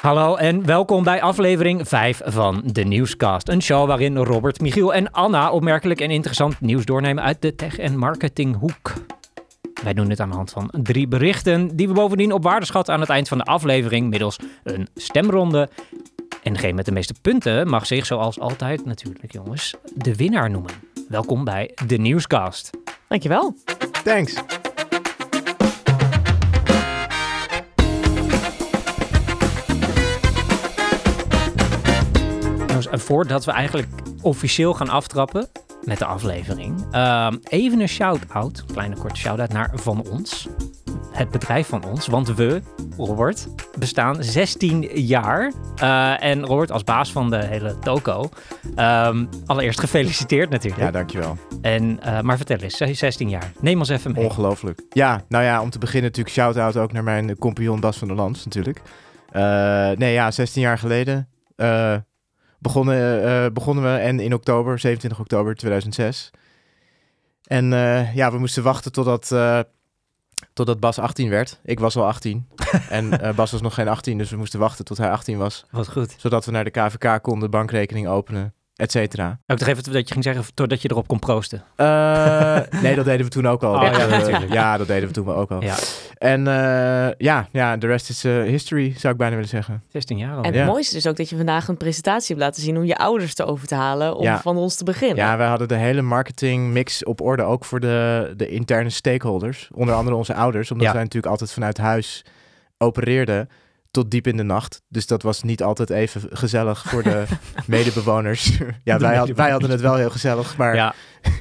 Hallo en welkom bij aflevering 5 van de Nieuwscast. Een show waarin Robert, Michiel en Anna opmerkelijk en interessant nieuws doornemen uit de tech- en marketinghoek. Wij doen dit aan de hand van drie berichten die we bovendien op waarde schatten aan het eind van de aflevering middels een stemronde. En degene met de meeste punten mag zich zoals altijd natuurlijk jongens de winnaar noemen. Welkom bij de Nieuwscast. Dankjewel. Thanks. En voordat we eigenlijk officieel gaan aftrappen met de aflevering, ehm, even een shout-out, kleine korte shout-out naar Van Ons. Het bedrijf van ons, want we, Robert, bestaan 16 jaar. Eh, en Robert, als baas van de hele toko, ehm, allereerst gefeliciteerd natuurlijk. Ja, dankjewel. En, eh, maar vertel eens, 16 jaar. Neem ons even mee. Ongelooflijk. Ja, nou ja, om te beginnen natuurlijk shout-out ook naar mijn compagnon Bas van der Lans natuurlijk. Eh, nee, ja, 16 jaar geleden eh, begonnen, eh, begonnen we en in oktober, 27 oktober 2006. En eh, ja, we moesten wachten totdat, eh, totdat Bas 18 werd. Ik was al 18 en Bas was nog geen 18, dus we moesten wachten tot hij 18 was. Wat goed. Zodat we naar de KVK konden, bankrekening openen, et cetera. Ook toch even dat je ging zeggen, totdat je erop kon proosten. Eh, nee, dat deden we toen ook al. Oh, ja, eh, natuurlijk. ja, dat deden we toen ook al. Ja, En eh, ja, ja, de rest is history, zou ik bijna willen zeggen. 16 jaar al. En Ja. het mooiste is ook dat je vandaag een presentatie hebt laten zien om je ouders te over te halen om Ja. van ons te beginnen. Ja, wij hadden de hele marketing mix op orde, ook voor de, de interne stakeholders. Onder andere onze ouders, omdat Ja. wij natuurlijk altijd vanuit huis opereerden tot diep in de nacht. Dus dat was niet altijd even gezellig voor de medebewoners. ja, De wij, had- wij hadden het wel heel gezellig, maar ja,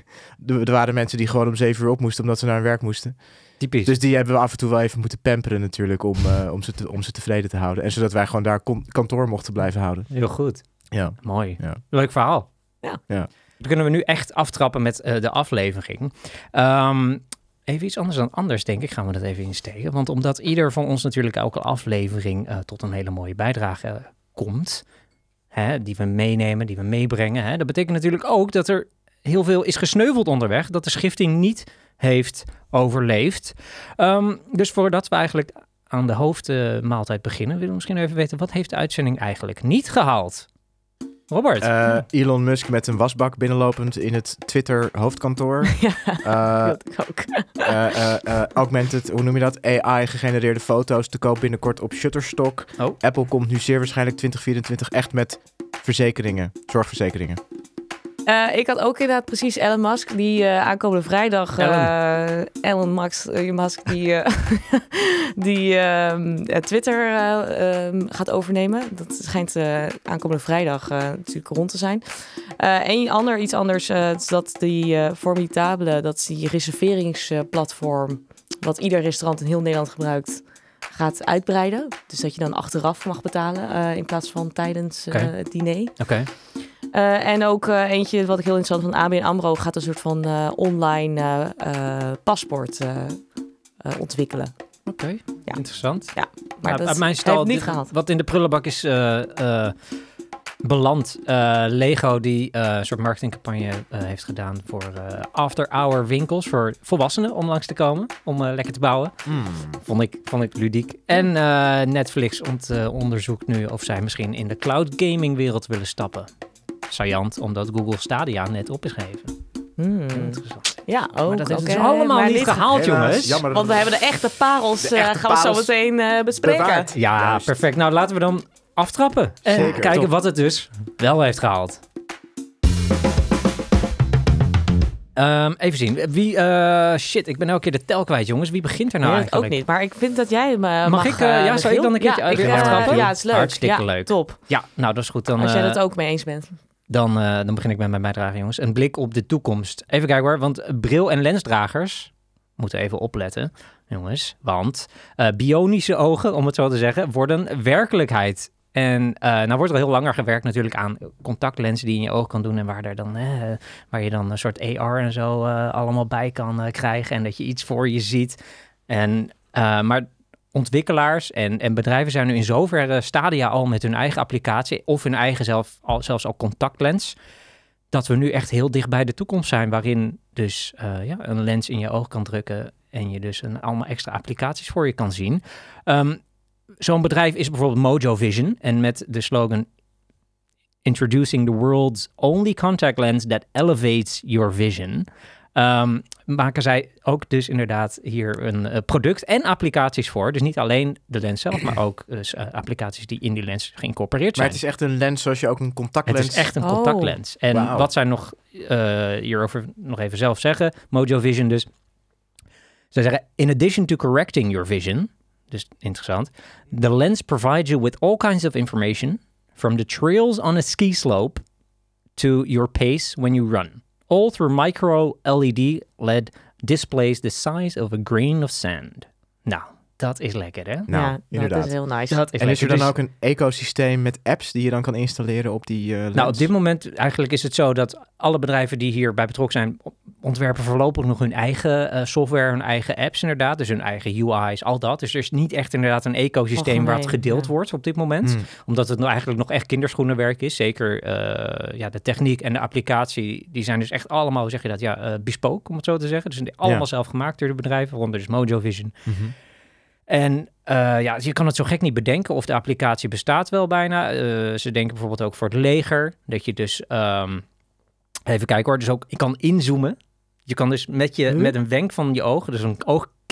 er, waren mensen die gewoon om zeven uur op moesten omdat ze naar hun werk moesten. typisch. Dus die hebben we af en toe wel even moeten pamperen natuurlijk om, eh, om, ze, te, om ze tevreden te houden. En zodat wij gewoon daar kantoor mochten blijven houden. Heel goed. Ja. Mooi. Ja. Leuk verhaal. Ja. Ja. Dan kunnen we nu echt aftrappen met eh, de aflevering. Ehm, even iets anders dan anders, denk ik, gaan we dat even insteken. Want omdat ieder van ons natuurlijk elke aflevering eh, tot een hele mooie bijdrage eh, komt, hè, die we meenemen, die we meebrengen. Hè, dat betekent natuurlijk ook dat er heel veel is gesneuveld onderweg, dat de schifting niet heeft overleefd. Ehm, dus voordat we eigenlijk aan de hoofdmaaltijd beginnen, willen we misschien even weten, wat heeft de uitzending eigenlijk niet gehaald? Robert? Eh, Elon Musk met een wasbak binnenlopend in het Twitter hoofdkantoor. Ja, Eh, dat ook. eh, augmented, hoe noem je dat? AI gegenereerde foto's te koop binnenkort op Shutterstock. Oh. Apple komt nu zeer waarschijnlijk 2024 echt met verzekeringen, zorgverzekeringen. Eh, ik had ook inderdaad precies Elon Musk, die eh, aankomende vrijdag... eh, Elon Musk, Musk die, die ehm, eh, Twitter eh, ehm, gaat overnemen. Dat schijnt aankomende vrijdag natuurlijk rond te zijn. Een ander, iets anders, is dat die Formidabele, dat is die reserveringsplatform... wat ieder restaurant in heel Nederland gebruikt, gaat uitbreiden. Dus dat je dan achteraf mag betalen in plaats van tijdens het diner. Oké. Eh, en ook eh, eentje wat ik heel interessant van ABN AMRO gaat een soort van eh, online paspoort ontwikkelen. Oké, Ja. interessant. Maar Nou, dat uit mijn heeft stal, niet dit- gehaald. wat in de prullenbak is eh, eh, beland. eh, Lego die eh, een soort marketingcampagne eh, heeft gedaan voor eh, after-hour winkels voor volwassenen om langs te komen, om eh, lekker te bouwen. Vond ik, vond ik ludiek. En eh, Netflix ont, onderzoekt nu of zij misschien in de cloud gaming wereld willen stappen. Saillant, omdat Google Stadia net op is gegeven. Hmm. Interessant. Ja, ook. maar dat heeft oké, dus allemaal maar niet gehaald, Helaas, jongens. jammer. Want we hebben de echte parels, De eh, gaan we zo meteen eh, bespreken. bewaard. Ja, Juist. perfect. Nou, laten we dan aftrappen. En Zeker. kijken Top. wat het dus wel heeft gehaald. Ehm, even zien. Wie, eh, shit, ik ben elke keer de tel kwijt, jongens. Wie begint er nou Nee, ik ook niet, maar ik vind dat jij hem mag. ik, ja, zou ik dan een keertje ja, ik, weer eh, aftrappen? Ja, het is leuk. Hartstikke ja, leuk. Top. Ja, nou, dat is goed. Dan, Als jij dat ook mee eens bent. Dan, eh, dan begin ik met mijn bijdrage, jongens. Een blik op de toekomst. Even kijken hoor, want bril- en lensdragers moeten even opletten, jongens. Want eh, bionische ogen, om het zo te zeggen, worden werkelijkheid. En eh nou wordt er heel langer gewerkt natuurlijk aan contactlenzen die je in je oog kan doen en waar, daar dan, waar je dan een soort AR en zo allemaal bij kan krijgen en dat je iets voor je ziet. En, maar ontwikkelaars en, en bedrijven zijn nu in zoverre stadia al met hun eigen applicatie of hun eigen zelf, al, zelfs al contactlens, dat we nu echt heel dicht bij de toekomst zijn, waarin dus eh, ja, een lens in je oog kan drukken en je dus een, allemaal extra applicaties voor je kan zien. Ehm, zo'n bedrijf is bijvoorbeeld Mojo Vision. En met de slogan Introducing the world's only contact lens that elevates your vision. ehm, maken zij ook dus inderdaad hier een eh, product en applicaties voor. Dus niet alleen de lens zelf, maar ook dus, eh, applicaties die in die lens geïncorporeerd Maar zijn. het is echt een lens zoals je ook een contactlens... Het is echt een Oh. contactlens. En Wauw. wat zij nog eh, hierover nog even zelf zeggen, Mojo Vision dus. Zij zeggen, in addition to correcting your vision, dus interessant, the lens provides you with all kinds of information, from the trails on a ski slope to your pace when you run. All through micro LED LED displays the size of a grain of sand. Nou, dat is lekker hè? Nou, ja, inderdaad. dat is heel nice. Dat is En is er dan Dus- ook een ecosysteem met apps die je dan kan installeren op die eh lens? Nou, op dit moment eigenlijk is het zo dat alle bedrijven die hierbij betrokken zijn, ontwerpen voorlopig nog hun eigen eh, software, hun eigen apps inderdaad, dus hun eigen UI's, al dat. Dus er is niet echt inderdaad een ecosysteem waar het gedeeld ja. wordt op dit moment, Hmm. omdat het nou eigenlijk nog echt kinderschoenenwerk is. Zeker eh, ja, de techniek en de applicatie, die zijn dus echt allemaal, hoe zeg je dat, ja, eh bespoke, om het zo te zeggen. Dus allemaal Ja. zelf gemaakt door de bedrijven, waaronder dus Mojo Vision. Mhm. En eh, ja, je kan het zo gek niet bedenken of de applicatie bestaat wel bijna. Eh, ze denken bijvoorbeeld ook voor het leger, dat je dus, ehm, even kijken hoor, dus ook, je kan inzoomen. Je kan dus met, je, Huh? met een wenk van je oog, dus een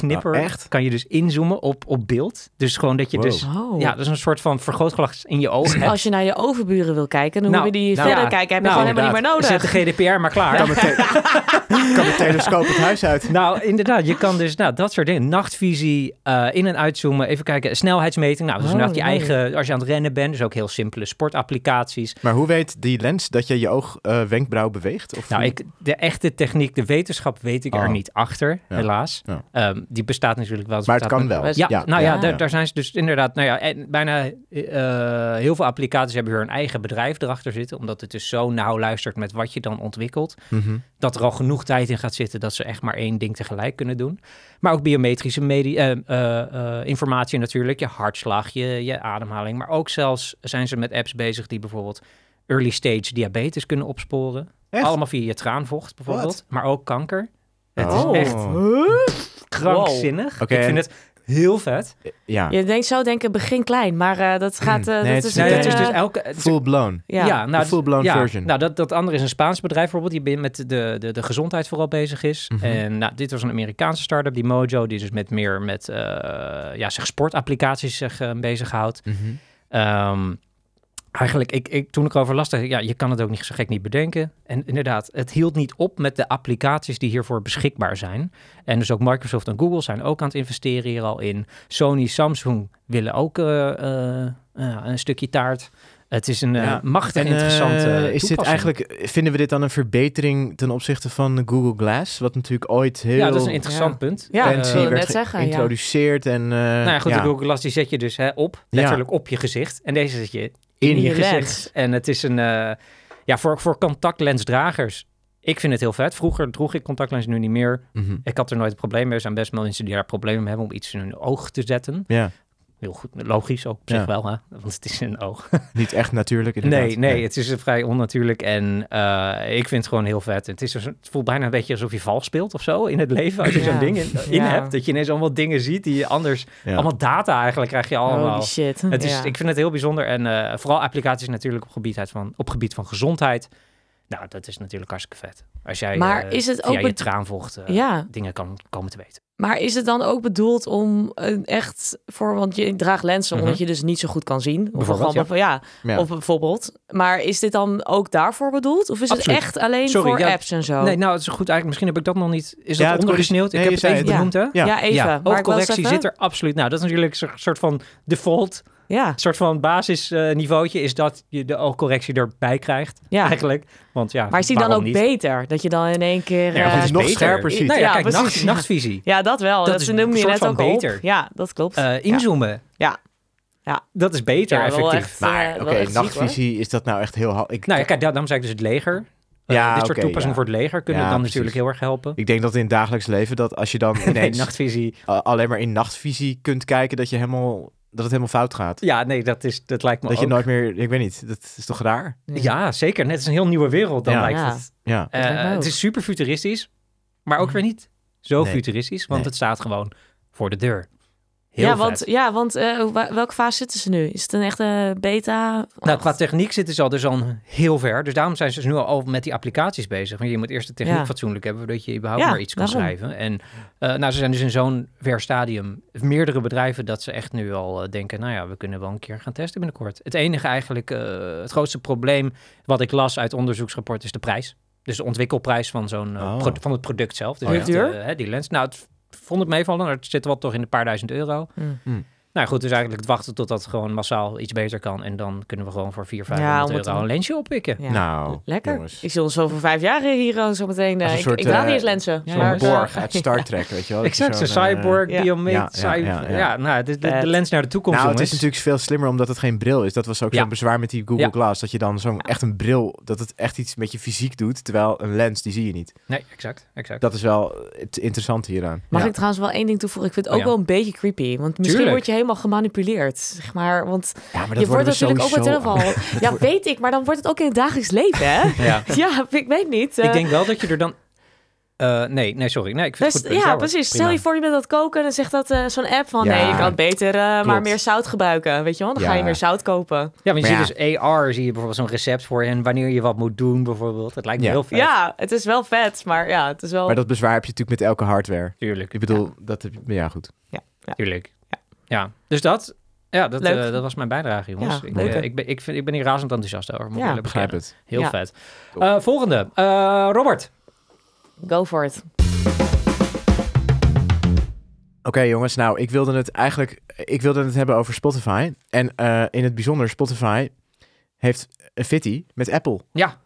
oogknipper, Oh, echt? kan je dus inzoomen op, op beeld. Dus gewoon dat je Wow. dus, Oh. ja, dus een soort van vergrootglas in je oog hebt. Als je naar je overburen wil kijken, dan Nou, moet je die nou verder ja, kijken. Heb je nou, gewoon helemaal niet meer nodig. Zet de GDPR maar klaar. Kan, mijn telescoop het huis uit? Nou, inderdaad, je kan dus nou, dat soort dingen. Nachtvisie, eh, in- en uitzoomen. Even kijken, snelheidsmeting. Nou, dus Oh, inderdaad je eigen, als je aan het rennen bent. Dus ook heel simpele sportapplicaties. Maar hoe weet die lens dat je je oog eh, wenkbrauw beweegt? Of Nou, ik, de echte techniek, de wetenschap weet ik er Oh. niet achter, Ja. helaas. Ja. Die bestaat natuurlijk wel. Maar het kan wel. Ja, Ja, nou ja, ja. Daar, daar zijn ze dus inderdaad, nou ja, en bijna eh, heel veel applicaties hebben hier een eigen bedrijf erachter zitten, omdat het dus zo nauw luistert met wat je dan ontwikkelt, Mhm. dat er al genoeg tijd in gaat zitten dat ze echt maar één ding tegelijk kunnen doen. Maar ook biometrische eh, eh, eh, informatie natuurlijk, je hartslag, je, je ademhaling, maar ook zelfs zijn ze met apps bezig die bijvoorbeeld early stage diabetes kunnen opsporen. Echt? Allemaal via je traanvocht bijvoorbeeld, maar ook kanker. Het Oh. is echt krankzinnig. Ik vind het heel vet. Ja, Je denkt, zou denken, begin klein. Maar eh, dat gaat... eh, Nee, dat het is Nee, het is eh, dus elke... het is- full blown. ja. ja, nou, De full-blown ja, version. Nou, dat, dat andere is een Spaans bedrijf bijvoorbeeld, die met de, de, de gezondheid vooral bezig is. Mhm. En nou, dit was een Amerikaanse start-up, die Mojo, die dus met meer met eh, ja, zich sportapplicaties zich uh, bezighoudt. Mhm. Ehm, eigenlijk, ik, ik, toen ik erover las, dacht ik, ja, je kan het ook niet zo gek niet bedenken. En inderdaad, het hield niet op met de applicaties die hiervoor beschikbaar zijn. En dus ook Microsoft en Google zijn ook aan het investeren hier al in. Sony, Samsung willen ook uh, uh, een stukje taart. Het is een ja. machtig en, interessante uh, Is dit eigenlijk, vinden we dit dan een verbetering ten opzichte van Google Glass? Wat natuurlijk ooit heel... Ja, dat is een interessant ja. punt. Ja, ik werd net zeggen, geïntroduceerd ja. en... Uh, nou ja, goed, ja. de Google Glass die zet je dus hè, op, letterlijk op je gezicht. En deze zet je in, in je, gezicht. lens. En het is een... Uh, ja, voor, voor contactlensdragers ik vind het heel vet. Vroeger droeg ik contactlenzen, nu niet meer. Mm -hmm. Ik had er nooit een probleem mee. Er zijn best wel mensen die daar problemen mee hebben om iets in hun oog te zetten. Ja. Heel goed, logisch ook op zich ja. wel, hè? want het is een oog. Niet echt natuurlijk, inderdaad. Nee, nee, nee. het is vrij onnatuurlijk en uh, ik vind het gewoon heel vet. Het, is, het voelt bijna een beetje alsof je vals speelt of zo in het leven. Als je ja. zo'n ding in, in ja. hebt, dat je ineens allemaal dingen ziet die je anders... Allemaal data eigenlijk krijg je allemaal. Holy shit. Het is, Ik vind het heel bijzonder en uh, vooral applicaties natuurlijk op gebied van, op gebied van gezondheid. Nou, dat is natuurlijk hartstikke vet. Als jij maar uh, is het via ook je traanvocht uh, ja. dingen kan komen te weten. Maar is het dan ook bedoeld om uh, echt voor, want je draagt lenzen mm -hmm. omdat je dus niet zo goed kan zien. Of bijvoorbeeld, ja. Van, ja, ja. Of bijvoorbeeld. Maar is dit dan ook daarvoor bedoeld? Of is Absoluut. het echt alleen Sorry, voor ja, apps en zo? Nee, nou, het is goed eigenlijk. Misschien heb ik dat nog niet. Is dat ondergesneeuwd? Nee, ik heb het even benoemd, hè? Ja, ja even. Ja, maar oogcorrectie zit er absoluut. Nou, dat is natuurlijk een soort van default. Ja. Een soort van basisniveautje is dat je de oogcorrectie erbij krijgt. Ja. Eigenlijk. Want ja, maar is die dan ook niet? beter? Dat je dan in één keer... Ja, het is nog beter. scherper ziet. Nou ja, kijk, nacht, nachtvisie. Ja, dat wel. Dat, dat is noemde je net van ook beter. Op. Ja, dat klopt. Uh, inzoomen. Ja. ja. Dat is beter, ja, effectief. Echt, maar oké, okay, nachtvisie, ziek, is dat nou echt heel... Ik, nou ja, kijk, daarom zei ik dus het leger. Ja, uh, dit soort okay, toepassingen ja. voor het leger kunnen ja, dan precies. natuurlijk heel erg helpen. Ik denk dat in het dagelijks leven dat als je dan ineens nee, nachtvisie uh, alleen maar in nachtvisie kunt kijken, dat je helemaal dat het helemaal fout gaat. Ja, nee, dat is dat lijkt me dat ook. je nooit meer, ik weet niet, dat is toch raar? Ja, ja zeker. Net is een heel nieuwe wereld dan ja. lijkt ja. het. Ja. Uh, het is super futuristisch, maar ook weer niet zo Nee. futuristisch, want Nee. het staat gewoon voor de deur. Heel ja, vet. want, ja, want eh, wa- welke fase zitten ze nu? Is het een echte beta? Nou, qua techniek zitten ze al dus al heel ver. Dus daarom zijn ze dus nu al met die applicaties bezig. Want je moet eerst de techniek Ja. fatsoenlijk hebben, voordat je überhaupt Ja, maar iets kan daarom. schrijven. En eh, nou, ze zijn dus in zo'n ver stadium. Meerdere bedrijven dat ze echt nu al eh, denken, nou ja, we kunnen wel een keer gaan testen binnenkort. Het enige eigenlijk, eh, het grootste probleem wat ik las uit onderzoeksrapport is de prijs. Dus de ontwikkelprijs van, zo'n, Oh. pro- van het product zelf. Dus Oh, ja. echt, die lens. Nou, het vond ik meevallen. maar Het zit wel toch in een paar duizend euro. Hmm. Nou goed, dus eigenlijk het wachten totdat het gewoon massaal iets beter kan. En dan kunnen we gewoon voor 400, Ja, 500 om het euro dan- een lensje oppikken. Ja. Nou, Lekker. jongens. Ik zie ons over vijf jaar hier uh, zo meteen. Eh, een ik, soort, ik draag eh, niet eens lenzen. ja, Zo'n borg eh, uit Star Trek, weet je wel. Exact, zo'n eh, cyborg, ja. biomet, Ja, ja, ja, ja, ja. nou, de, de, de lens naar de toekomst, Nou, het is natuurlijk veel slimmer omdat het geen bril is. Dat was ook Ja. zo'n bezwaar met die Google Ja. Glass. Dat je dan zo'n echt een bril, dat het echt iets met je fysiek doet. Terwijl een lens, die zie je niet. Nee, exact, exact. Dat is wel het interessante hieraan. Mag Ja. ik trouwens wel één ding toevoegen? Ik vind het Oh, ook ja. wel een beetje creepy. Want misschien Tuurlijk. word je helemaal gemanipuleerd. Zeg maar, want Ja, maar dat je wordt natuurlijk ook met sowieso telefoon. Ja, weet ik, maar dan wordt het ook in het dagelijks leven, hè? ja. ja, ik weet niet. ik eh, denk wel dat je er dan... eh, nee, nee, sorry. Nee, ik vind dus- het goed. punt. ja, precies. Prima. Stel je voor je bent aan het koken en dan zegt dat eh, zo'n app van... Ja, nee, je kan beter eh, maar meer zout gebruiken. Weet je wel? Dan ga je Ja. meer zout kopen. Ja, want je Maar ziet dus AR, zie je bijvoorbeeld zo'n recept voor en wanneer je wat moet doen bijvoorbeeld. Het lijkt me Ja. heel vet. Ja, het is wel vet, maar ja, het is wel... Maar dat bezwaar heb je natuurlijk met elke hardware. Tuurlijk. Ik bedoel, dat heb je... Ja, goed. Tuurlijk. Ja. Dus dat... Ja, dat, eh, dat was mijn bijdrage, jongens. Ja, ik, leuk, eh, hè? ik, ben, ik, vind, ik ben hier razend enthousiast over. Moet ik Ja, Begrijp het. Heel Ja. vet. Eh, volgende. Eh, Robert. Go for it. Oké jongens, nou ik wilde het eigenlijk ik wilde het hebben over Spotify. En eh, in het bijzonder Spotify heeft een fitty met Apple. Ja,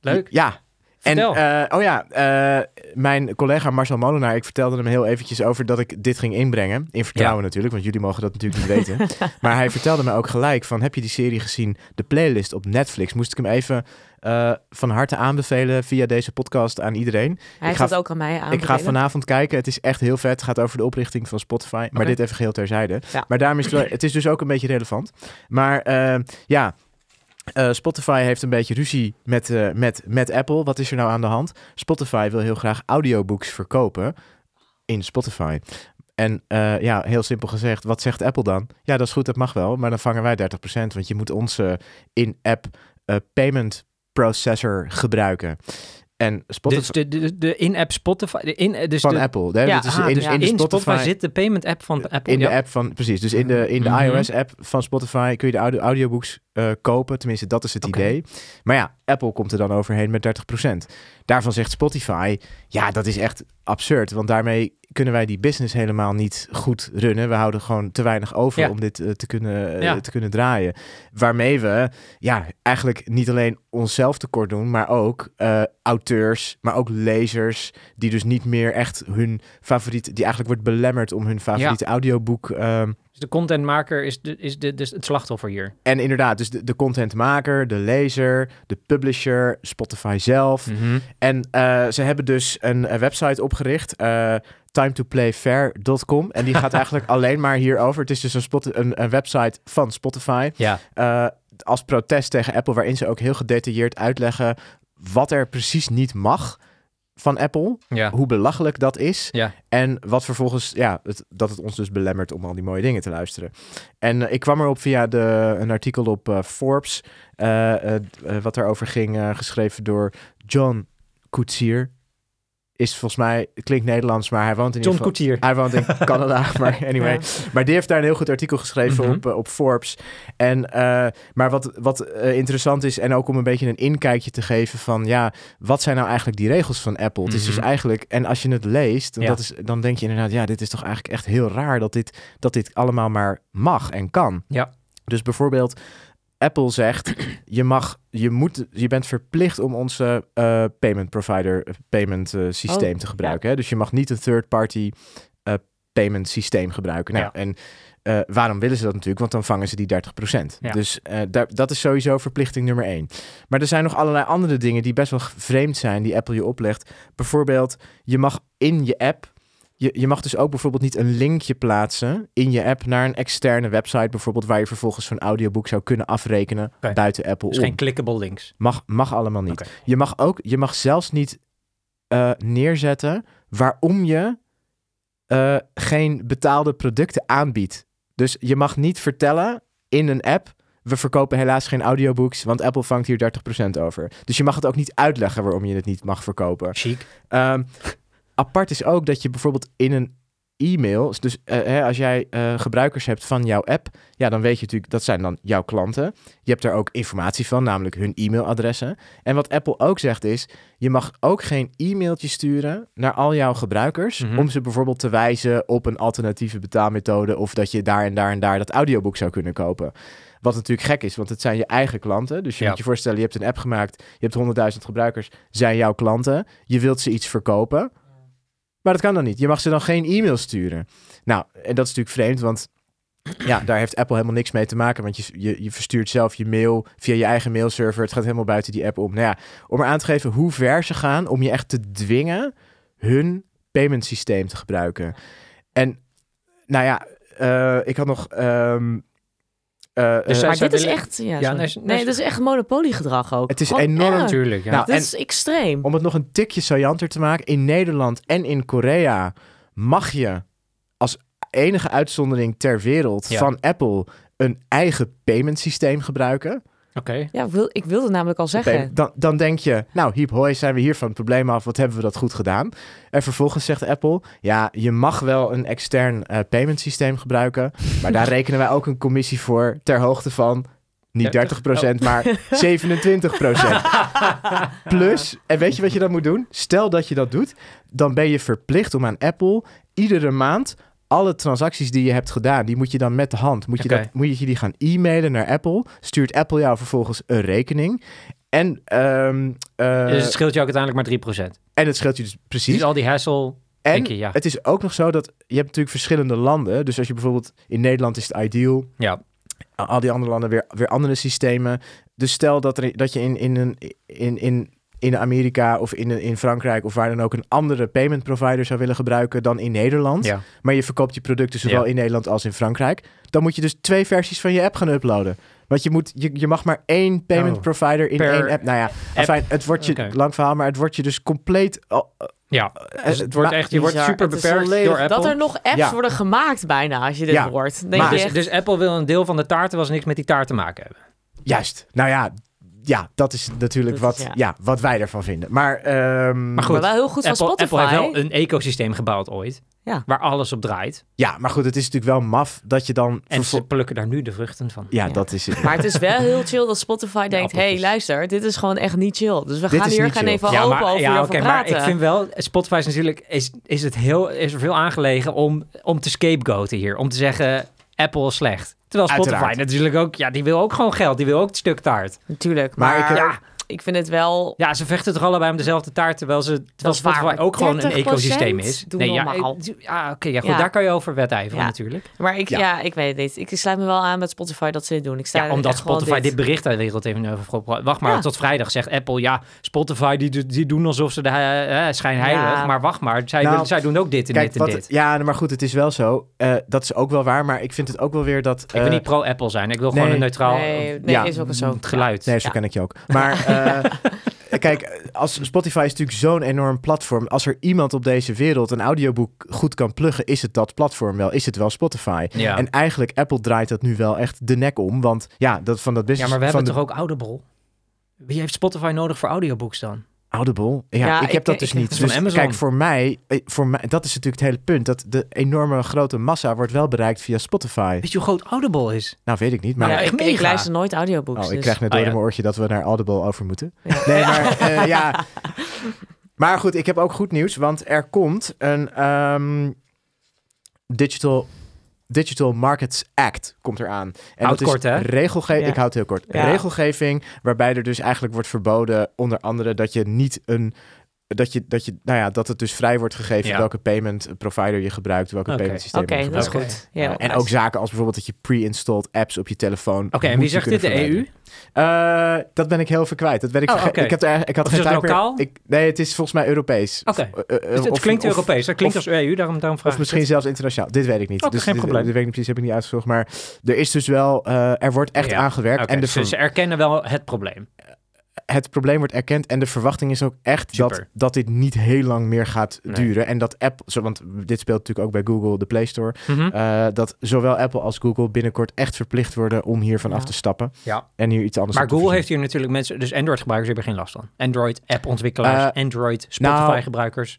leuk. Ja. En eh, oh ja, eh, mijn collega Marcel Molenaar, ik vertelde hem heel eventjes over dat ik dit ging inbrengen. In vertrouwen natuurlijk, want jullie mogen dat natuurlijk niet weten. maar hij vertelde me ook gelijk van, heb je die serie gezien? De playlist op Netflix. Moest ik hem even eh, van harte aanbevelen via deze podcast aan iedereen. Hij heeft ga- het ook aan mij aan. Ik ga vanavond kijken. Het is echt heel vet. Het gaat over de oprichting van Spotify. Maar dit even geheel terzijde. Ja. Maar daarom is het, wel, het is dus ook een beetje relevant. Maar ja, eh, Spotify heeft een beetje ruzie met, eh, met, met Apple. Wat is er nou aan de hand? Spotify wil heel graag audiobooks verkopen in Spotify. En eh, ja, heel simpel gezegd, wat zegt Apple dan? Ja, dat is goed, dat mag wel. Maar dan vangen wij 30%. Want je moet onze in-app payment processor gebruiken. En Spotify... Dus de, de, de in-app Spotify... De in, dus van de, Apple. Hè? Ja, dus ah, in, dus in de in Spotify, Spotify zit de payment app van Apple. in de app van precies. Dus in de, in de Mhm. iOS-app van Spotify kun je de audio, audiobooks eh, kopen. Tenminste, dat is het idee. Maar ja, Apple komt er dan overheen met 30%. Daarvan zegt Spotify, ja, dat is echt absurd. Want daarmee kunnen wij die business helemaal niet goed runnen. We houden gewoon te weinig over Ja. om dit eh, te, kunnen, eh, Ja. te kunnen draaien. Waarmee we ja, eigenlijk niet alleen onszelf tekort doen, maar ook eh, auteurs, maar ook lezers, die dus niet meer echt hun favoriet, die eigenlijk wordt belemmerd om hun favoriete audioboek. ehm, Dus de contentmaker is, de, is de, dus het slachtoffer hier. en inderdaad, dus de, de contentmaker, de lezer, de publisher, Spotify zelf. Mhm. En eh, ze hebben dus een, een website opgericht, eh timetoplayfair.com. En die gaat eigenlijk alleen maar hierover. Het is dus een, spot, een, een website van Spotify. Ja, eh, als protest tegen Apple, waarin ze ook heel gedetailleerd uitleggen wat er precies niet mag van Apple. ja. Hoe belachelijk dat is. Ja. En wat vervolgens, ja, het, dat het ons dus belemmert om al die mooie dingen te luisteren. En eh, ik kwam erop via de, een artikel op eh, Forbes, eh, wat daarover ging, geschreven door John Koetsier. Is volgens mij, klinkt Nederlands, maar hij woont in John ieder geval... Koetier. Hij woont in Canada, maar anyway. Ja. Maar die heeft daar een heel goed artikel geschreven Mhm. op, eh, op Forbes. En, eh, maar wat, wat eh, interessant is, en ook om een beetje een inkijkje te geven van, ja, wat zijn nou eigenlijk die regels van Apple? Het is dus Mhm. eigenlijk, en als je het leest, Ja. dat is, dan denk je inderdaad, ja, dit is toch eigenlijk echt heel raar dat dit, dat dit allemaal maar mag en kan. Ja. Dus bijvoorbeeld, Apple zegt, je mag, je moet, je bent verplicht om onze eh, payment provider, eh, payment eh, systeem Oh, te gebruiken. Hè? Dus je mag niet een third party payment systeem gebruiken. Nou, Ja. en waarom willen ze dat natuurlijk? Want dan vangen ze die 30%. Ja. Dus daar, dat is sowieso verplichting nummer één. Maar er zijn nog allerlei andere dingen die best wel vreemd zijn, die Apple je oplegt. Bijvoorbeeld, je mag in je app je, je mag dus ook bijvoorbeeld niet een linkje plaatsen in je app naar een externe website, bijvoorbeeld waar je vervolgens zo'n audioboek zou kunnen afrekenen buiten Apple Dus om. geen clickable links. Mag, mag allemaal niet. Je mag ook, je mag zelfs niet eh, neerzetten waarom je eh, geen betaalde producten aanbiedt. Dus je mag niet vertellen in een app... we verkopen helaas geen audiobooks... want Apple vangt hier 30% over. Dus je mag het ook niet uitleggen waarom je het niet mag verkopen. Chic. Ehm, apart is ook dat je bijvoorbeeld in een e-mail, dus eh, hè, als jij eh, gebruikers hebt van jouw app, ja, dan weet je natuurlijk dat zijn dan jouw klanten. Je hebt er ook informatie van, namelijk hun e-mailadressen. En wat Apple ook zegt is, je mag ook geen e-mailtje sturen naar al jouw gebruikers Mhm. om ze bijvoorbeeld te wijzen op een alternatieve betaalmethode of dat je daar en daar en daar dat audioboek zou kunnen kopen. Wat natuurlijk gek is, want het zijn je eigen klanten. Dus je Ja. moet je voorstellen, je hebt een app gemaakt, je hebt 100.000 gebruikers, zijn jouw klanten. Je wilt ze iets verkopen. Maar dat kan dan niet. Je mag ze dan geen e-mail sturen. Nou, en dat is natuurlijk vreemd, want ja, daar heeft Apple helemaal niks mee te maken. Want je, je, je verstuurt zelf je mail via je eigen mailserver. Het gaat helemaal buiten die app om. Nou ja, om er aan te geven hoe ver ze gaan om je echt te dwingen hun payment systeem te gebruiken. En nou ja, eh, ik had nog. ehm, eh, Dus eh, zij- Maar dit is echt... Ja, nee, nee, nee, dat is echt monopoliegedrag ook. Het is Gewoon enorm erg. Natuurlijk, ja. Nou, Dit en- is extreem. Om het nog een tikje saillanter te maken, in Nederland en in Korea mag je als enige uitzondering ter wereld Ja. van Apple een eigen payment systeem gebruiken. Oké. Ja, ik wil, ik wilde namelijk al zeggen. Dan, dan denk je, nou hiep hoi, zijn we hier van het probleem af, wat hebben we dat goed gedaan? En vervolgens zegt Apple, ja, je mag wel een extern eh, payment systeem gebruiken, maar daar rekenen wij ook een commissie voor ter hoogte van niet 30%, maar 27%. Plus, en weet je wat je dan moet doen? Stel dat je dat doet, dan ben je verplicht om aan Apple iedere maand alle transacties die je hebt gedaan, die moet je dan met de hand, moet je, dat, moet je die gaan e-mailen naar Apple. Stuurt Apple jou vervolgens een rekening. En, ehm, eh, Dus het scheelt je ook uiteindelijk maar 3%. en het scheelt je dus precies. Dus al die hassle, en je, ja. het is ook nog zo dat je hebt natuurlijk verschillende landen. Dus als je bijvoorbeeld in Nederland is het ideal, Ja. al die andere landen weer, weer andere systemen. Dus stel dat, er, dat je in, in, een, in, in, in Amerika of in, in Frankrijk of waar dan ook een andere payment provider zou willen gebruiken dan in Nederland. ja. Maar je verkoopt je producten zowel Ja. in Nederland als in Frankrijk. Dan moet je dus twee versies van je app gaan uploaden. Want je, moet, je, je mag maar één payment Oh. provider in één app. Nou ja, afijn, het wordt je, lang verhaal, maar het wordt je dus compleet... oh, eh, Ja, dus het wordt echt, je wordt super beperkt door Apple. Dat er nog apps Ja. worden gemaakt bijna, als je dit Ja. hoort. Denk Maar- je dus, echt, dus Apple wil een deel van de taart, terwijl ze niks met die taart te maken hebben. Juist. Nou ja, ja, dat is natuurlijk Dat is- wat, ja. ja. wat wij ervan vinden. Maar, ehm, Maar goed, maar wel heel goed van Spotify. Apple heeft wel een ecosysteem gebouwd ooit, Ja. waar alles op draait. Ja, maar goed, het is natuurlijk wel maf dat je dan... En ze plukken daar nu de vruchten van. ja, Ja. dat is het. Maar het is wel heel chill dat Spotify denkt... hey, appeltjes. luister, dit is gewoon echt niet chill. Dus we Dit gaan hier gaan even ja, open maar, over ja, oké, maar ik vind wel, Spotify is natuurlijk, is, is het heel, is er veel aangelegen om, om te scapegoaten hier. Om te zeggen, Apple is slecht. Terwijl Spotify Uiteraard. natuurlijk ook, ja, die wil ook gewoon geld. Die wil ook het stuk taart. Natuurlijk, Maar maar, ik- ja, ik vind het wel... Ja, ze vechten toch allebei om dezelfde taart, terwijl, ze, terwijl Spotify ook gewoon een 30% ecosysteem is. Doe normaal. ik- ja oké, ja, goed, Ja. daar kan je over wedijveren Ja. natuurlijk. Maar ik, Ja. ja. ik weet het niet. Ik sluit me wel aan met Spotify dat ze dit doen. Ik sta Ja, omdat Spotify dit bericht uit de wereld even over gebracht. Wacht maar, Ja. tot vrijdag zegt Apple, ja, Spotify die, die doen alsof ze de uh, schijn heilig. Ja. Maar wacht maar, zij, Nou, zij doen ook dit en Kijk, dit en wat, dit. ja, maar goed, het is wel zo. Eh, dat is ook wel waar, maar ik vind het ook wel weer dat... Ik wil eh, niet pro-Apple zijn. Ik wil nee. gewoon een neutraal Nee, nee Ja, is ook zo. het geluid. Nee, zo ken ik je ook. Maar eh, kijk, als Spotify is natuurlijk zo'n enorm platform. Als er iemand op deze wereld een audioboek goed kan pluggen, is het dat platform wel. Is het wel Spotify. Ja. En eigenlijk, Apple draait dat nu wel echt de nek om. Want ja, dat van dat ja, business... maar we hebben de toch ook Audible? Wie heeft Spotify nodig voor audiobooks dan? Audible? Ja, Ja, ik heb ik- dat dus ik- niet. Van Dus Amazon. kijk, voor mij, eh, voor mij, dat is natuurlijk het hele punt. Dat de enorme grote massa wordt wel bereikt via Spotify. Weet je hoe groot Audible is? Nou, weet ik niet. Maar ja, ik, ik luister nooit audiobooks. Oh, ik dus- krijg net door Ah, in ja. mijn oortje dat we naar Audible over moeten. Ja. Nee, maar eh, ja. Maar goed, ik heb ook goed nieuws, want er komt een ehm, digital, digital Markets Act komt eraan. En Houd dat kort, is hè? regelgeving. Ja. Ik houd het heel kort. Ja. Regelgeving waarbij er dus eigenlijk wordt verboden, onder andere dat je niet een dat je, dat je, nou ja, dat het dus vrij wordt gegeven Ja. welke payment provider je gebruikt, welke payment systeem je dat is goed. Ja, en ook zaken als bijvoorbeeld dat je pre-installed apps op je telefoon. Oké, en wie zegt dit? De EU? verwijderen. Eh, dat ben ik heel even kwijt. Dat ben ik Oh, ik, heb er, ik had Of geen is het tijd meer. lokaal? Ik, nee, het is volgens mij Europees. Oké. Het, of- klinkt of- Europees. Het klinkt of- als EU, daarom, daarom vraag Of ik misschien het. zelfs internationaal. Dit weet ik niet. Dus geen dit, probleem. dit weet ik niet precies, heb ik niet uitgezocht. Maar er is dus wel, eh, er wordt echt Ja, aangewerkt. En de dus ze erkennen wel het probleem. Het probleem wordt erkend en de verwachting is ook echt dat, Super. dat dit niet heel lang meer gaat Nee. duren. En dat Apple, zo, want dit speelt natuurlijk ook bij Google, de Play Store, Mhm. eh, dat zowel Apple als Google binnenkort echt verplicht worden om hiervan Ja. af te stappen Ja. en hier iets anders Maar Google heeft hier natuurlijk mensen, dus Android-gebruikers hebben geen last van. Android, app-ontwikkelaars, Eh, Android, nou, Spotify-gebruikers.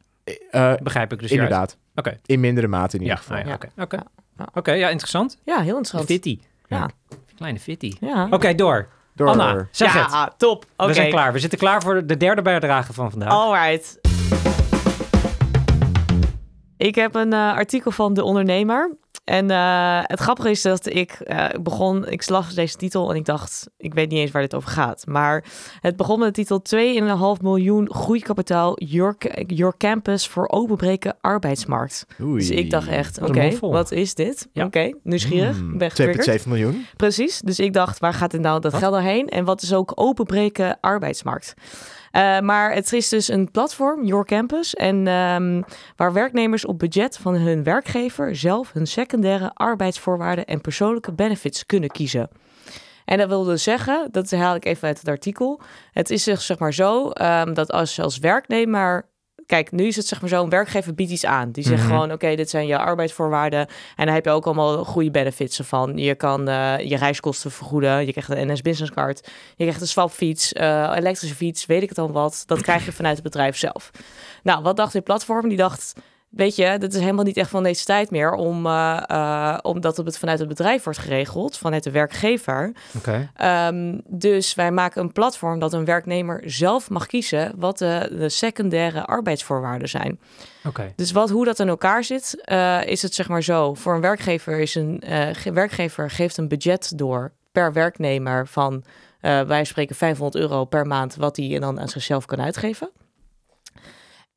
Eh, Begrijp ik dus inderdaad. Oké. In mindere mate in ieder Ja, geval. nou ja, Ja. oké. Oké, Ja. Oké, ja, interessant. Ja, heel interessant. Fitty. Ja. Kleine fitty. Ja. Oké, door. Door. Anna, zeg het. ja, top. Oké. We zijn klaar. We zitten klaar voor de derde bijdrage van vandaag. Alright. Ik heb een eh, artikel van De Ondernemer. En eh, het grappige is dat ik eh, begon, ik las deze titel en ik dacht, ik weet niet eens waar dit over gaat. Maar het begon met de titel 2,5 miljoen groeikapitaal, your, your campus voor openbreken arbeidsmarkt. Oei. Dus ik dacht echt, oké, wat is dit? Ja. Oké, nieuwsgierig, Hmm, ben getriggerd. 2,7 miljoen. Precies. Dus ik dacht, waar gaat het nou dat Wat? geld doorheen? En wat is ook openbreken arbeidsmarkt? Eh, maar het is dus een platform, Your Campus, en ehm, waar werknemers op budget van hun werkgever zelf hun secundaire arbeidsvoorwaarden en persoonlijke benefits kunnen kiezen. En dat wil dus zeggen, dat haal ik even uit het artikel. Het is dus zeg maar zo ehm, dat als als werknemer. Kijk, nu is het zeg maar zo, een werkgever biedt iets aan. Die zegt Mhm. gewoon, oké, dit zijn je arbeidsvoorwaarden. En daar heb je ook allemaal goede benefits van. Je kan eh, je reiskosten vergoeden. Je krijgt een NS Business Card. Je krijgt een swapfiets, eh elektrische fiets, weet ik het dan wat. Dat krijg je vanuit het bedrijf zelf. Nou, wat dacht dit platform? Die dacht, weet je, dit is helemaal niet echt van deze tijd meer... Om, eh, eh, omdat het vanuit het bedrijf wordt geregeld, vanuit de werkgever. Oké. Ehm, dus wij maken een platform dat een werknemer zelf mag kiezen... wat de, de secundaire arbeidsvoorwaarden zijn. Oké. Dus wat, hoe dat in elkaar zit, eh, is het zeg maar zo. Voor een werkgever is een ge- werkgever geeft een budget door per werknemer van wij spreken 500 euro per maand, wat hij dan aan zichzelf kan uitgeven.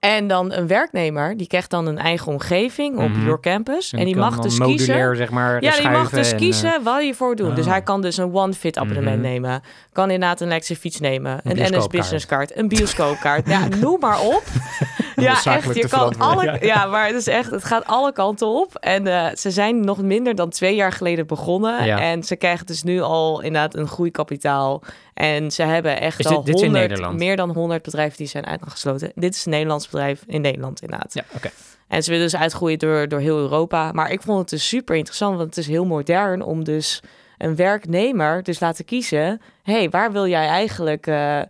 En dan een werknemer, die krijgt dan een eigen omgeving op Mhm. Your Campus. En, En die mag dus kiezen. zeg maar, Ja, die mag dus en, kiezen wat je voor doet. Dus ah. hij kan dus een one-fit abonnement Mhm. nemen. Kan inderdaad een elektrische fiets nemen. Een, NS bioscoopkaart. Business Card. Een bioscoopkaart. ja, noem maar op. ja, echt. Je kan alle... Ja, maar het is echt... Het gaat alle kanten op. En eh, ze zijn nog minder dan twee jaar geleden begonnen. Ja. En ze krijgen dus nu al inderdaad een groeikapitaal. En ze hebben echt dit- al dit is in 100, Nederland? meer dan 100 bedrijven die zijn uitgesloten. Dit is een Nederlands bedrijf in Nederland inderdaad. Ja, oké. En ze willen dus uitgroeien door, door heel Europa. Maar ik vond het dus super interessant, want het is heel modern om dus een werknemer dus laten kiezen. hey, waar wil jij eigenlijk eh,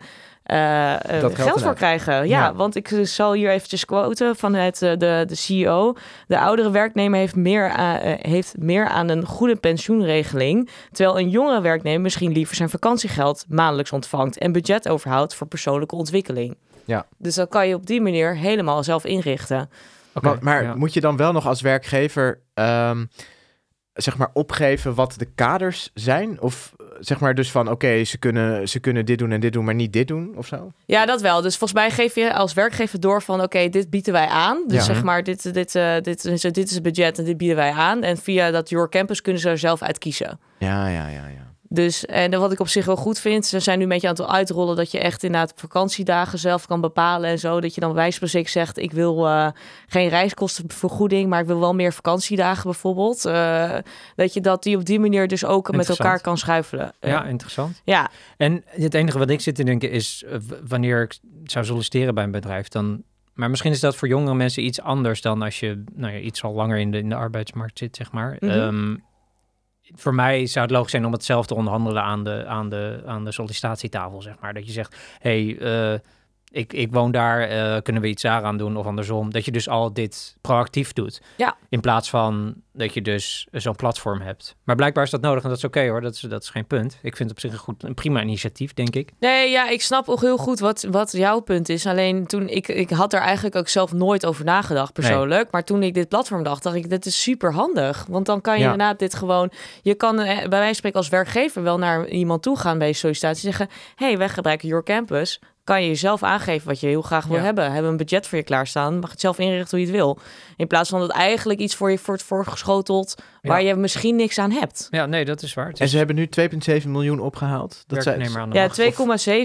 geld, geld voor krijgen? Ja, Ja. want ik zal hier eventjes quoten vanuit eh, de, de CEO. De oudere werknemer heeft meer, aan, eh, heeft meer aan een goede pensioenregeling. Terwijl een jongere werknemer misschien liever zijn vakantiegeld maandelijks ontvangt. En budget overhoudt voor persoonlijke ontwikkeling. Ja. Dus dat kan je op die manier helemaal zelf inrichten. Oké, Maar, maar ja. moet je dan wel nog als werkgever ehm, zeg maar opgeven wat de kaders zijn? Of eh, zeg maar dus van oké, ze, kunnen, ze kunnen dit doen en dit doen, maar niet dit doen of zo? Ja, dat wel. Dus volgens mij geef je als werkgever door van... oké, dit bieden wij aan. Dus Ja. zeg maar, dit, dit, eh, dit, is, dit is het budget en dit bieden wij aan. En via dat Your Campus kunnen ze er zelf uit kiezen. Ja, ja, ja, ja. Dus en wat ik op zich wel goed vind... ze zijn nu een beetje aan het uitrollen... dat je echt inderdaad vakantiedagen zelf kan bepalen en zo. Dat je dan spreken zegt... ik wil eh, geen reiskostenvergoeding... maar ik wil wel meer vakantiedagen bijvoorbeeld. Eh, dat je dat die op die manier dus ook met elkaar kan schuifelen. Eh, Ja, interessant. ja, En het enige wat ik zit te denken is, wanneer ik zou solliciteren bij een bedrijf, dan... Maar misschien is dat voor jongere mensen iets anders dan als je nou ja, iets al langer in de, in de arbeidsmarkt zit, zeg maar. Mhm. Ehm, voor mij zou het logisch zijn om het zelf te onderhandelen aan de, aan de, aan de sollicitatietafel, zeg maar. Dat je zegt, hey, eh, ik, ik woon daar, eh, kunnen we iets daaraan doen of andersom. Dat je dus al dit proactief doet. Ja. In plaats van dat je dus zo'n platform hebt. Maar blijkbaar is dat nodig en dat is oké hoor. Dat is, dat is geen punt. Ik vind het op zich een, goed, een prima initiatief, denk ik. Nee, ja, ik snap ook heel goed wat, wat jouw punt is. Alleen toen ik, ik had er eigenlijk ook zelf nooit over nagedacht persoonlijk. Maar toen ik dit platform dacht, dacht ik, dit is super handig. Want dan kan je Ja. inderdaad dit gewoon... Je kan eh, bij wijze van spreken als werkgever wel naar iemand toe gaan bij je sollicitatie. Zeggen, hey, wij gebruiken Your Campus. Kan je jezelf aangeven wat je heel graag wil Ja. hebben. Hebben een budget voor je klaarstaan. Mag het zelf inrichten hoe je het wil. In plaats van dat eigenlijk iets voor je wordt voorgeschoteld... waar Ja. je misschien niks aan hebt. Ja, nee, dat is waar. Het En is ze hebben nu 2,7 miljoen opgehaald. Dat de Ja, macht.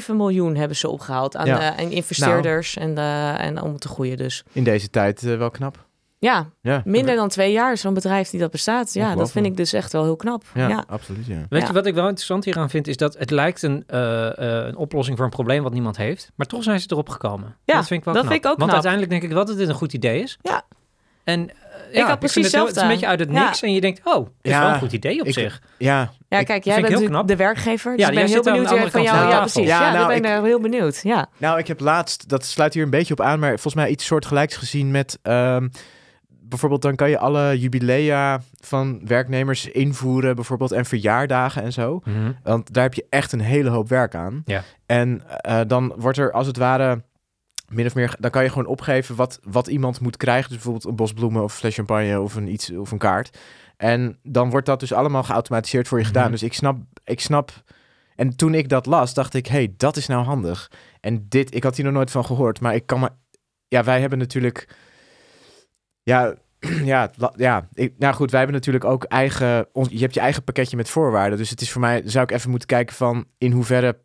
2,7 miljoen hebben ze opgehaald aan, Ja. eh, aan investeerders en, eh, en om te groeien dus. in deze tijd eh, wel knap. Ja, Ja, minder dan twee jaar is zo'n bedrijf die dat bestaat. Ja, dat vind ik dus echt wel heel knap. ja, Ja, absoluut. Ja. Weet Ja. je wat ik wel interessant hieraan vind? Is dat het lijkt een, eh, eh, een oplossing voor een probleem wat niemand heeft. Maar toch zijn ze erop gekomen. Ja, dat vind ik wel dat knap. vind ik ook Want knap. uiteindelijk denk ik wel dat dit een goed idee is. Ja. En eh, ja, had precies vind het, is een beetje uit het Ja. niks. En je denkt, oh, dit is Ja, wel een goed idee op ik- zich. ja, Ja, ik- kijk, vind jij ik bent heel natuurlijk knap. de werkgever. Dus Ja, ik jij ben heel zit aan de benieuwd van kant jou. van de Ja, precies. Ja, Ja, nou, daar ben ik ik- eh, heel benieuwd. Ja. Nou, ik heb laatst, dat sluit hier een beetje op aan, maar volgens mij iets soortgelijks gezien met... ehm, bijvoorbeeld dan kan je alle jubilea van werknemers invoeren, bijvoorbeeld, en verjaardagen en zo. Want daar heb je echt een hele hoop werk aan. Ja. En eh, dan wordt er als het ware min of meer, dan kan je gewoon opgeven wat, wat iemand moet krijgen. Dus bijvoorbeeld een bos bloemen of een fles champagne of een iets of een kaart. En dan wordt dat dus allemaal geautomatiseerd voor je gedaan. Mhm. Dus ik snap, ik snap. En toen ik dat las, dacht ik, hey, dat is nou handig. En dit, ik had hier nog nooit van gehoord, maar ik kan me, ja, wij hebben natuurlijk, ja, ja, ja, ik, nou goed, wij hebben natuurlijk ook eigen, ons, je hebt je eigen pakketje met voorwaarden. Dus het is voor mij, zou ik even moeten kijken van in hoeverre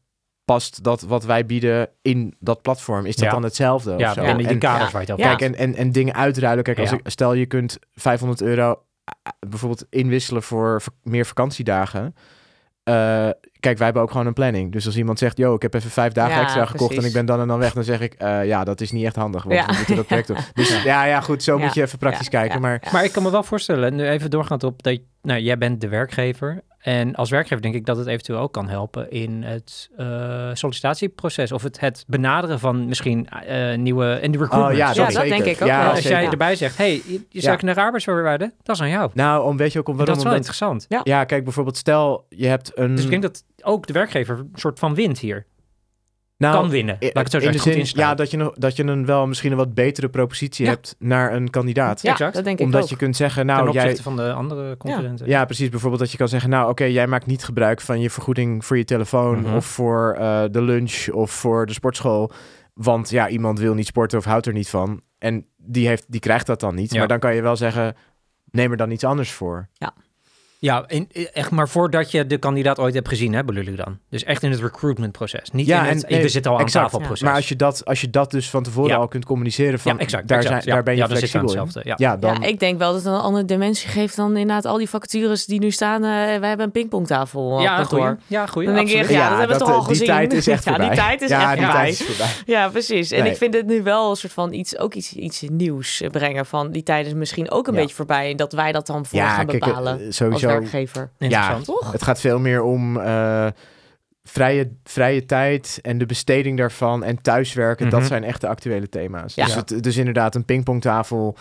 past dat wat wij bieden in dat platform. Is dat Ja. dan hetzelfde? of Ja, binnen die En- kaders waar je het over. Kijk, en, en, en dingen uitruilen. Kijk, als ik, stel je kunt 500 euro eh, bijvoorbeeld inwisselen voor meer vakantiedagen. Eh, kijk, wij hebben ook gewoon een planning. Dus als iemand zegt, yo, ik heb even vijf dagen Ja, extra gekocht en ik ben dan en dan weg, dan zeg ik, eh, ja, dat is niet echt handig, want Ja. we moeten dat project doen. Dus ja, ja, goed, zo Ja. moet je even praktisch Ja, kijken. ja, Maar ja. Maar ik kan me wel voorstellen, nu even doorgaand op dat nou, jij bent de werkgever. En als werkgever denk ik dat het eventueel ook kan helpen in het eh, sollicitatieproces. Of het, het benaderen van misschien eh, nieuwe... En de recruitment. Oh, ja, Ja, sorry. dat denk ik ook Ja, als jij Ja. erbij zegt, hey, je, je zoekt naar arbeidsvoorwaarden, dat is aan jou. nou, om, weet je ook om dat waarom? is wel Omdat- interessant. ja, kijk, bijvoorbeeld stel, je hebt een... Dus ik denk dat ook de werkgever een soort van wint hier. nou, kan winnen. Laat ik het zo in de zeggen. Goed zin, instaan. ja, dat je, nog, dat je een wel misschien een wat betere propositie Ja. hebt naar een kandidaat. Ja, Exact. dat denk ik Omdat ook. je kunt zeggen, nou, opzichte jij, van de andere concurrenten. Ja, precies. Bijvoorbeeld dat je kan zeggen, nou oké, jij maakt niet gebruik van je vergoeding voor je telefoon Mhm. of voor eh, de lunch of voor de sportschool. Want ja, iemand wil niet sporten of houdt er niet van. En die, heeft, die krijgt dat dan niet. Ja. Maar dan kan je wel zeggen, neem er dan iets anders voor. Ja, in, echt maar voordat je de kandidaat ooit hebt gezien, hè, bedoel ik dan. Dus echt in het recruitmentproces. Niet Ja, in het, en- nee, we zitten al aan exact. tafel Ja. proces. Maar als je, dat, als je dat dus van tevoren Ja. al kunt communiceren van, ja, exact. daar, exact, zijn, ja. daar ben je ja, dan flexibel in. hetzelfde. Ja. Ja, dan... Ja, ik denk wel dat het een andere dimensie geeft dan inderdaad al die vacatures die nu staan. eh, wij hebben een pingpongtafel Ja, kantoor. goeie. Ja, goeie. Dan denk ik ja, dat hebben we toch al die gezien. tijd is echt Ja, die tijd is ja, echt die voorbij. tijd is voorbij. Ja, precies. En ik vind het nu wel een soort van iets, ook iets, iets nieuws eh, brengen van die tijd is misschien ook een Ja. beetje voorbij. En dat wij dat dan voor Ja, gaan eh, bepalen sowieso. Werkgever. Interessant. Toch? Het gaat veel meer om eh, vrije, vrije tijd en de besteding daarvan en thuiswerken. Mhm. Dat zijn echt de actuele thema's. Ja. Dus, het, dus inderdaad een pingpongtafel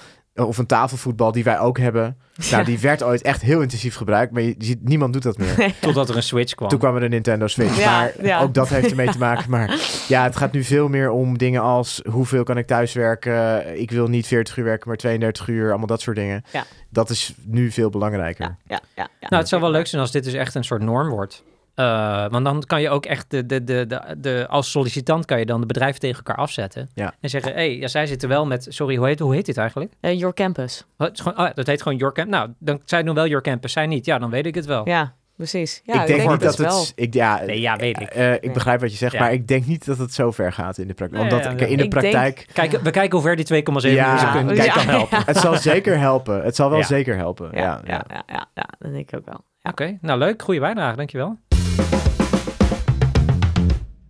of een tafelvoetbal die wij ook hebben. Nou, die werd ooit echt heel intensief gebruikt, maar je ziet, niemand doet dat meer. Totdat er een switch kwam. Toen kwam er een Nintendo Switch, Ja, maar ja. ook dat heeft ermee te maken. Maar ja, het gaat nu veel meer om dingen als hoeveel kan ik thuiswerken? Ik wil niet 40 uur werken, maar 32 uur, allemaal dat soort dingen. Ja. Dat is nu veel belangrijker. Ja, ja, ja, ja. Nou, het zou wel leuk zijn als dit dus echt een soort norm wordt. Eh, want dan kan je ook echt de, de, de, de, de, als sollicitant kan je dan de bedrijven tegen elkaar afzetten. Ja. En zeggen, hé, hey, ja, zij zitten wel met, sorry, hoe heet, hoe heet dit eigenlijk? Eh, your Campus. Oh, het is gewoon, oh, dat heet gewoon Your Campus. Nou, dan, zij doen wel Your Campus, zij niet. Ja, dan weet ik het wel. Ja, precies. Ja, ik denk niet dat het... wel. Ik, ja, Nee, ja, weet ik. Eh, ik Nee. begrijp wat je zegt, Ja. maar ik denk niet dat het zo ver gaat in de praktijk. Nee, Omdat ja, kijk, ja. in de Ik praktijk, Kijk, we kijken hoe ver die 2,7 Ja. kunnen Ja. kijk, kan helpen. het zal zeker helpen. Het zal wel Ja. zeker helpen. Ja, ja, ja. ja, ja, ja, dat denk ik ook wel. Oké, nou leuk. Goede bijdrage, dankjewel.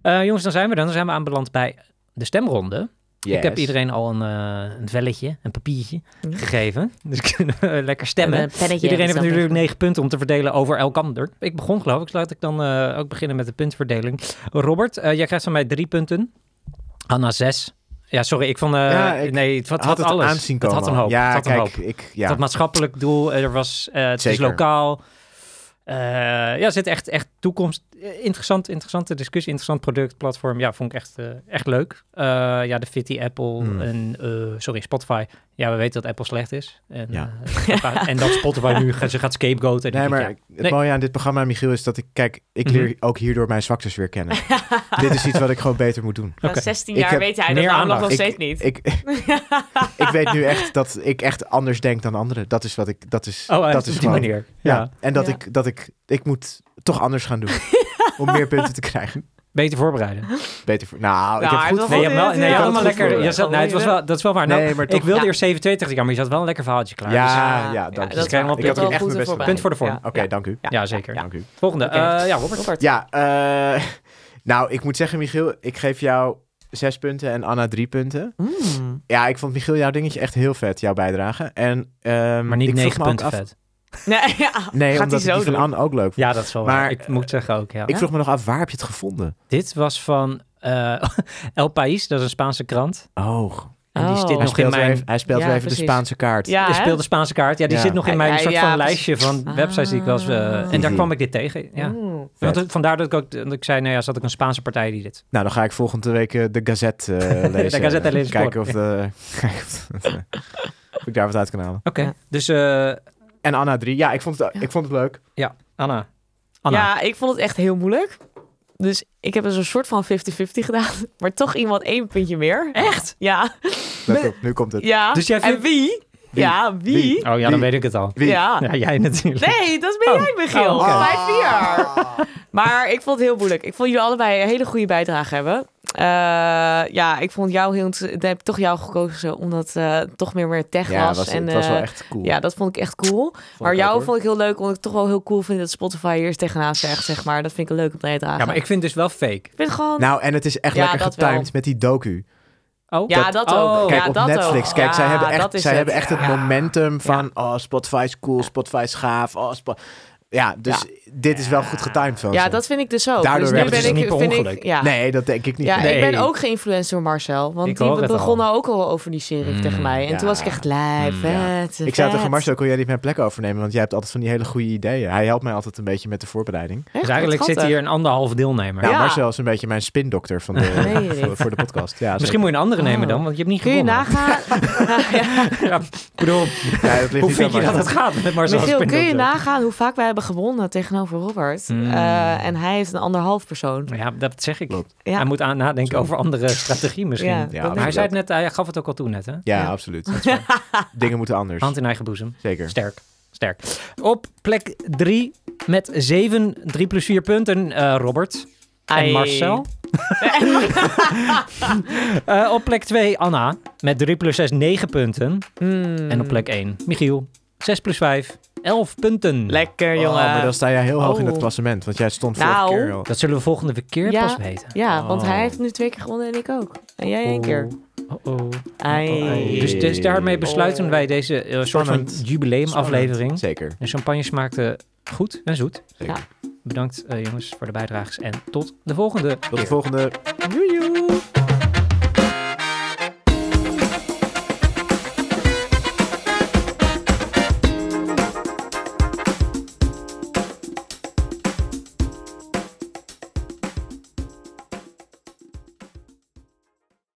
Eh jongens, dan zijn we dan. Dan zijn we aanbeland bij de stemronde. Ik heb iedereen al een, eh, een velletje, een papiertje gegeven. Dus kunnen we lekker stemmen. Een Iedereen heeft natuurlijk negen punten om te verdelen over elkander. Ik begon geloof ik, laat ik dan eh, ook beginnen met de puntverdeling. Robert, eh, jij krijgt van mij drie punten. Anna zes. Ja, sorry, ik vond... eh, Ja, ik nee, het had, het alles. aanzien Het had een hoop. Ja, het had een kijk, hoop. ik... Het Ja. had maatschappelijk doel. Er was, eh, het is lokaal. Eh, ja, er zit echt, echt toekomst. Eh, Interessant, interessante discussie, interessant product, platform. Ja, vond ik echt, eh, echt leuk. Eh, ja, de Fitty Apple Hmm. en, eh, sorry, Spotify. Ja, we weten dat Apple slecht is. En, Ja. en dat Spotify nu gaat- ze gaat scapegoaten. Nee, maar ja. het Nee. mooie aan dit programma, Michiel, is dat ik... Kijk, ik Mhm. leer ook hierdoor mijn zwaktes weer kennen. dit is iets wat ik gewoon beter moet doen. Oké. 16 Ik jaar heb weet hij dat namelijk nog steeds niet. Ik, ik weet nu echt dat ik echt anders denk dan anderen. Dat is wat ik... Dat is, Oh, dat is op die gewoon- manier. Ja. Ja. En dat, Ja. Ik, dat ik... Ik moet toch anders gaan doen. Om meer punten te krijgen. Beter voorbereiden. Beter voor... Nou, ik Ja, heb goed... Nee, je hebt wel, nee, je ja. had goed lekker. Je voorbereid. zat, nee, het was wel, dat is wel waar. Nou, Nee, maar ik toch- wilde Ja. eerst 27, maar je had wel een lekker verhaaltje klaar. Ja, Dus, ja, ja, dank dat je. is Ik wel Ik heb punt echt goed mijn best voor gedaan. punt voor de vorm. Ja. Oké, dank u. ja, zeker. Dank u. Volgende. Oké. Eh, ja, Robert. Robert. Ja, eh, nou, ik moet zeggen, Michiel, ik geef jou zes punten en Anna drie punten. Mm. Ja, ik vond Michiel jouw dingetje echt heel vet, jouw bijdrage. En, ehm, Maar niet ik vroeg 9 me ook punten vet. Nee, ja. Nee, Gaat omdat hij ik die van doen? Anne ook leuk vond. Ja, dat is wel Maar, waar. Ik moet zeggen ook, ja. Ik vroeg me nog af, waar heb je het gevonden? Dit was van eh, El País, dat is een Spaanse krant. Oh, En die Oh. zit hij nog in speelt, weer mijn... even, hij speelt Ja, weer even de. Spaanse kaart. Ja, Hij speelt de Spaanse kaart. Ja, die Ja. zit nog in mijn ja, soort ja, van precies. lijstje van websites die ik was... eh, Ah. en daar Mhm. kwam ik dit tegen. Ja. Mm. Want, vandaar dat ik ook dat ik zei, nou ja, zat ik een Spaanse partij die dit. Nou, dan ga ik volgende week eh, de Gazette eh, lezen. Gazette lezen Kijken of, de, kijken of, de- of ik daar wat uit kan halen. Oké, Ja. dus eh, En Anna 3. Ja, ik vond het, ik vond het leuk. ja, Anna. Anna. Ja, ik vond het echt heel moeilijk. Dus ik heb dus een soort van 50-50 gedaan. Maar toch iemand één puntje meer. Echt? Ja. Let op, nu komt het. ja. Dus jij En wie? Wie? Ja, wie? Wie? Oh ja, Wie? dan weet ik het al. Wie? Ja. Ja, jij natuurlijk. Nee, dat ben Oh. jij, Michiel. Oh, oké. 5-4. Maar ik vond het heel moeilijk. Ik vond jullie allebei een hele goede bijdrage hebben. Eh, ja, ik vond jou heel... Ik heb toch jou gekozen omdat eh, het toch meer meer tech Ja, was. was, en, het was wel eh, echt cool. Ja, dat vond ik echt cool. maar jou ook, vond ik heel leuk, omdat ik toch wel heel cool vind dat Spotify hier eens tegenaan zegt, zeg maar. Dat vind ik een leuke bijdrage. Ja, maar ik vind het dus wel fake. Ik vind het gewoon... Nou, en het is echt Ja, lekker getimed wel. met die docu. Oh, ja, dat, ook. oh. Kijk, ja, op dat Netflix. ook. Kijk, zij hebben echt, zij het. hebben echt het momentum van... Oh, Spotify is cool, Spotify is gaaf. Oh, Spo- ja, dus dit is wel goed getimed van Ja, dat vind ik dus ook. Daardoor dus nu werd ben ik, dus niet per vind ik, ongeluk. ja. Nee, dat denk ik niet. Ja, Nee. ik ben ook geïnfluenced door Marcel. Want Ik die hoor het begon ook al over die serie Mm, tegen mij. En ja. toen was ik echt lijp, Mm, ja. vet, Ik zei tegen Marcel, kon jij niet mijn plek overnemen? Want jij hebt altijd van die hele goede ideeën. Hij helpt mij altijd een beetje met de voorbereiding. Echt, Dus eigenlijk zit hier een anderhalf deelnemer. Ja, Ja. Marcel is een beetje mijn spindokter van de, Nee, voor, voor de podcast. Ja, Misschien moet je een andere nemen dan, want je hebt niet Kun je gewonnen. nagaan... ja. Ik bedoel, hoe vind je dat het gaat met Marcel kun je nagaan hoe vaak wij hebben gewonnen tegenover Robert? Mm. Eh, en hij is een anderhalf persoon. Ja, dat zeg ik. Klopt. Ja. Hij moet aan nadenken Zo. over andere strategie misschien. Ja, maar hij zei het net, hij gaf het ook al toe net, hè? Ja, Ja. absoluut. Dingen moeten anders. Hand in eigen boezem. Zeker. Sterk. Sterk. Op plek 3 met 7, 3 plus 4 punten, eh, Robert. En. Marcel. Eh, op plek 2 Anna met 3 plus 6, 9 punten. Hmm. En op plek 1 Michiel, 6 plus 5, 11 punten. Lekker, Oh, jongen. maar dan sta jij heel hoog in het Oh. klassement. Want jij stond vorige Nou. keer al. Dat zullen we volgende keer Ja. pas weten. Ja, want Oh. hij heeft nu twee keer gewonnen en ik ook. En jij één keer. Oh, oh. Dus, dus daarmee besluiten Oh. wij deze eh, soort van jubileumaflevering. Zeker. De champagne smaakte goed en zoet. Zeker. Ja. Bedankt eh, jongens voor de bijdrages en tot de volgende Tot keer. de volgende. Joejoe.